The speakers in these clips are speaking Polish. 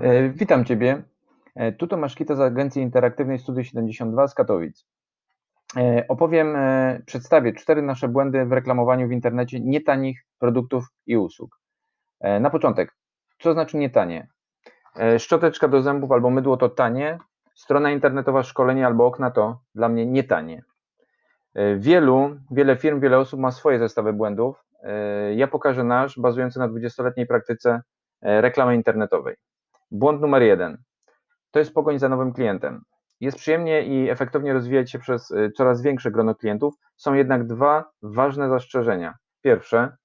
E, Witam Ciebie. E, Tu Tomasz Kita z Agencji Interaktywnej Studio 72 z Katowic. E, Opowiem, przedstawię cztery nasze błędy w reklamowaniu w internecie nietanich produktów i usług. Na początek, co znaczy nietanie? Szczoteczka do zębów albo mydło to tanie, strona internetowa, szkolenie albo okna to dla mnie nietanie. Wielu, wiele firm, wiele osób ma swoje zestawy błędów. Ja pokażę nasz, bazujący na 20-letniej praktyce reklamy internetowej. Błąd numer jeden. To jest pogoń za nowym klientem. Jest przyjemnie i efektownie rozwijać się przez y, coraz większe grono klientów. Są jednak dwa ważne zastrzeżenia. Pierwsze,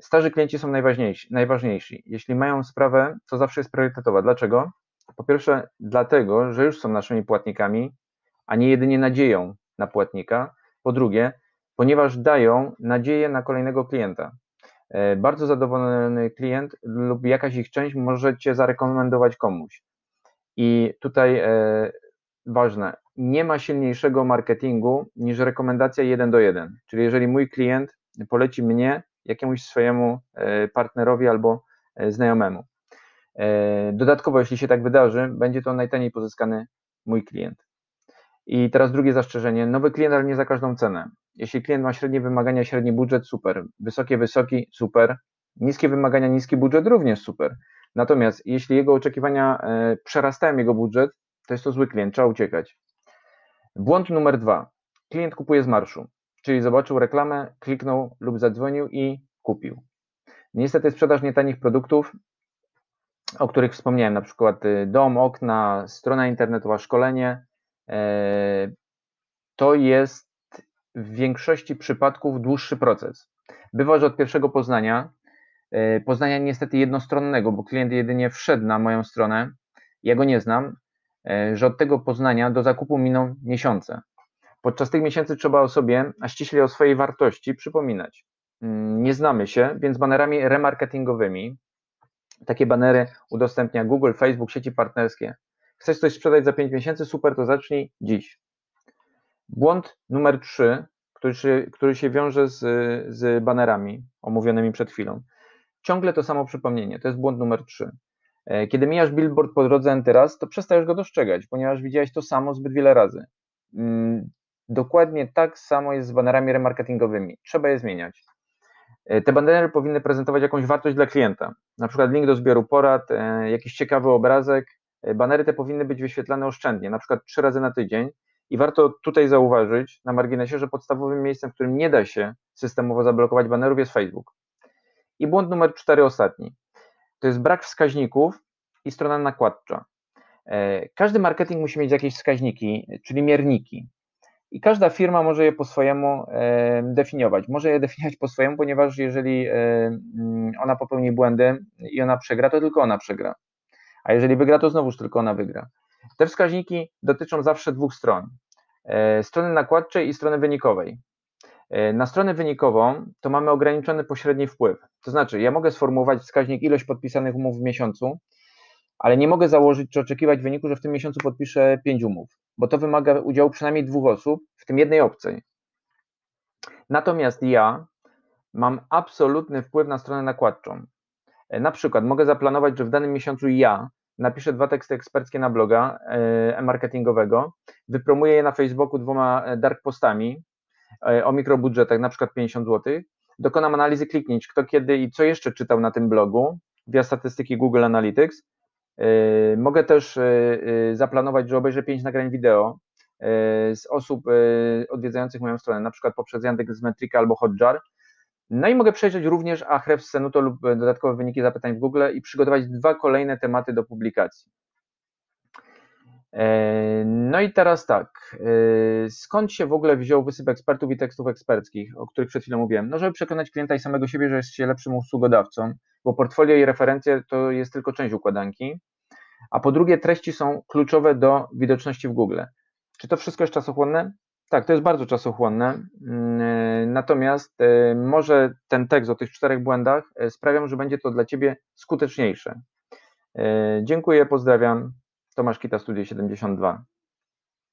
starzy klienci są najważniejsi, najważniejsi. Jeśli mają sprawę, to zawsze jest priorytetowa. Dlaczego? Po pierwsze, dlatego, że już są naszymi płatnikami, a nie jedynie nadzieją na płatnika. Po drugie, ponieważ dają nadzieję na kolejnego klienta. E, Bardzo zadowolony klient lub jakaś ich część możecie zarekomendować komuś. I tutaj e, ważne, nie ma silniejszego marketingu niż rekomendacja jeden do jeden. Czyli jeżeli mój klient poleci mnie jakiemuś swojemu e, partnerowi albo znajomemu. Dodatkowo, jeśli się tak wydarzy, będzie to najtaniej pozyskany mój klient. I teraz drugie zastrzeżenie, nowy klient, ale nie za każdą cenę. Jeśli klient ma średnie wymagania, średni budżet, super. Wysokie, wysoki, super. Niskie wymagania, niski budżet, również super. Natomiast jeśli jego oczekiwania e, przerastają jego budżet, to jest to zły klient, trzeba uciekać. Błąd numer dwa. Klient kupuje z marszu, czyli zobaczył reklamę, kliknął lub zadzwonił i kupił. Niestety sprzedaż nietanich produktów, o których wspomniałem, na przykład y, dom, okna, strona internetowa, szkolenie, to jest w większości przypadków dłuższy proces. Bywa, że od pierwszego poznania, e, poznania niestety jednostronnego, bo klient jedynie wszedł na moją stronę, ja go nie znam, e, że od tego poznania do zakupu miną miesiące. Podczas tych miesięcy trzeba o sobie, a ściślej o swojej wartości przypominać. Mm, Nie znamy się, więc banerami remarketingowymi, takie banery udostępnia Google, Facebook, sieci partnerskie. Chcesz coś sprzedać za 5 miesięcy? Super, to zacznij dziś. Błąd numer 3, który się, który się wiąże z, z banerami omówionymi przed chwilą. Ciągle to samo przypomnienie, to jest błąd numer 3. E, Kiedy mijasz billboard po drodze N raz, to przestajesz go dostrzegać, ponieważ widziałeś to samo zbyt wiele razy. Mm, Dokładnie tak samo jest z banerami remarketingowymi. Trzeba je zmieniać. E, Te banery powinny prezentować jakąś wartość dla klienta, na przykład link do zbioru porad, e, jakiś ciekawy obrazek. E, Banery te powinny być wyświetlane oszczędnie, na przykład trzy razy na tydzień. I warto tutaj zauważyć na marginesie, że podstawowym miejscem, w którym nie da się systemowo zablokować banerów jest Facebook. I błąd numer cztery, ostatni. To jest brak wskaźników i strona nakładcza. E, Każdy marketing musi mieć jakieś wskaźniki, czyli mierniki. I każda firma może je po swojemu e, definiować. Może je definiować po swojemu, ponieważ jeżeli mm, ona popełni błędy i ona przegra, to tylko ona przegra. A jeżeli wygra, to znowuż tylko ona wygra. Te wskaźniki dotyczą zawsze dwóch stron: e, strony nakładczej i strony wynikowej. E, Na stronę wynikową to mamy ograniczony pośredni wpływ. To znaczy, ja mogę sformułować wskaźnik ilość podpisanych umów w miesiącu, ale nie mogę założyć czy oczekiwać wyniku, że w tym miesiącu podpiszę pięć umów, bo to wymaga udziału przynajmniej dwóch osób, w tym jednej obcej. Natomiast ja mam absolutny wpływ na stronę nakładczą. E, Na przykład mogę zaplanować, że w danym miesiącu ja napiszę dwa teksty eksperckie na bloga e, e-marketingowego, wypromuję je na Facebooku dwoma e, dark postami e, o mikrobudżetach, na przykład 50 zł, dokonam analizy kliknięć, kto kiedy i co jeszcze czytał na tym blogu via statystyki Google Analytics. Mogę też zaplanować, że obejrzę 5 nagrań wideo z osób odwiedzających moją stronę, na przykład poprzez Yandex Metrika albo Hotjar. No i mogę przejrzeć również Ahrefs Senuto lub dodatkowe wyniki zapytań w Google i przygotować dwa kolejne tematy do publikacji. E, No i teraz tak, e, skąd się w ogóle wziął wysyp ekspertów i tekstów eksperckich, o których przed chwilą mówiłem? No, żeby przekonać klienta i samego siebie, że jest się lepszym usługodawcą, bo portfolio i referencje to jest tylko część układanki, a po drugie treści są kluczowe do widoczności w Google. Czy to wszystko jest czasochłonne? Tak, to jest bardzo czasochłonne, mm, e, natomiast e, może ten tekst o tych czterech błędach e, sprawią, że będzie to dla Ciebie skuteczniejsze. Dziękuję, pozdrawiam. Tomasz Kita, Studio 72.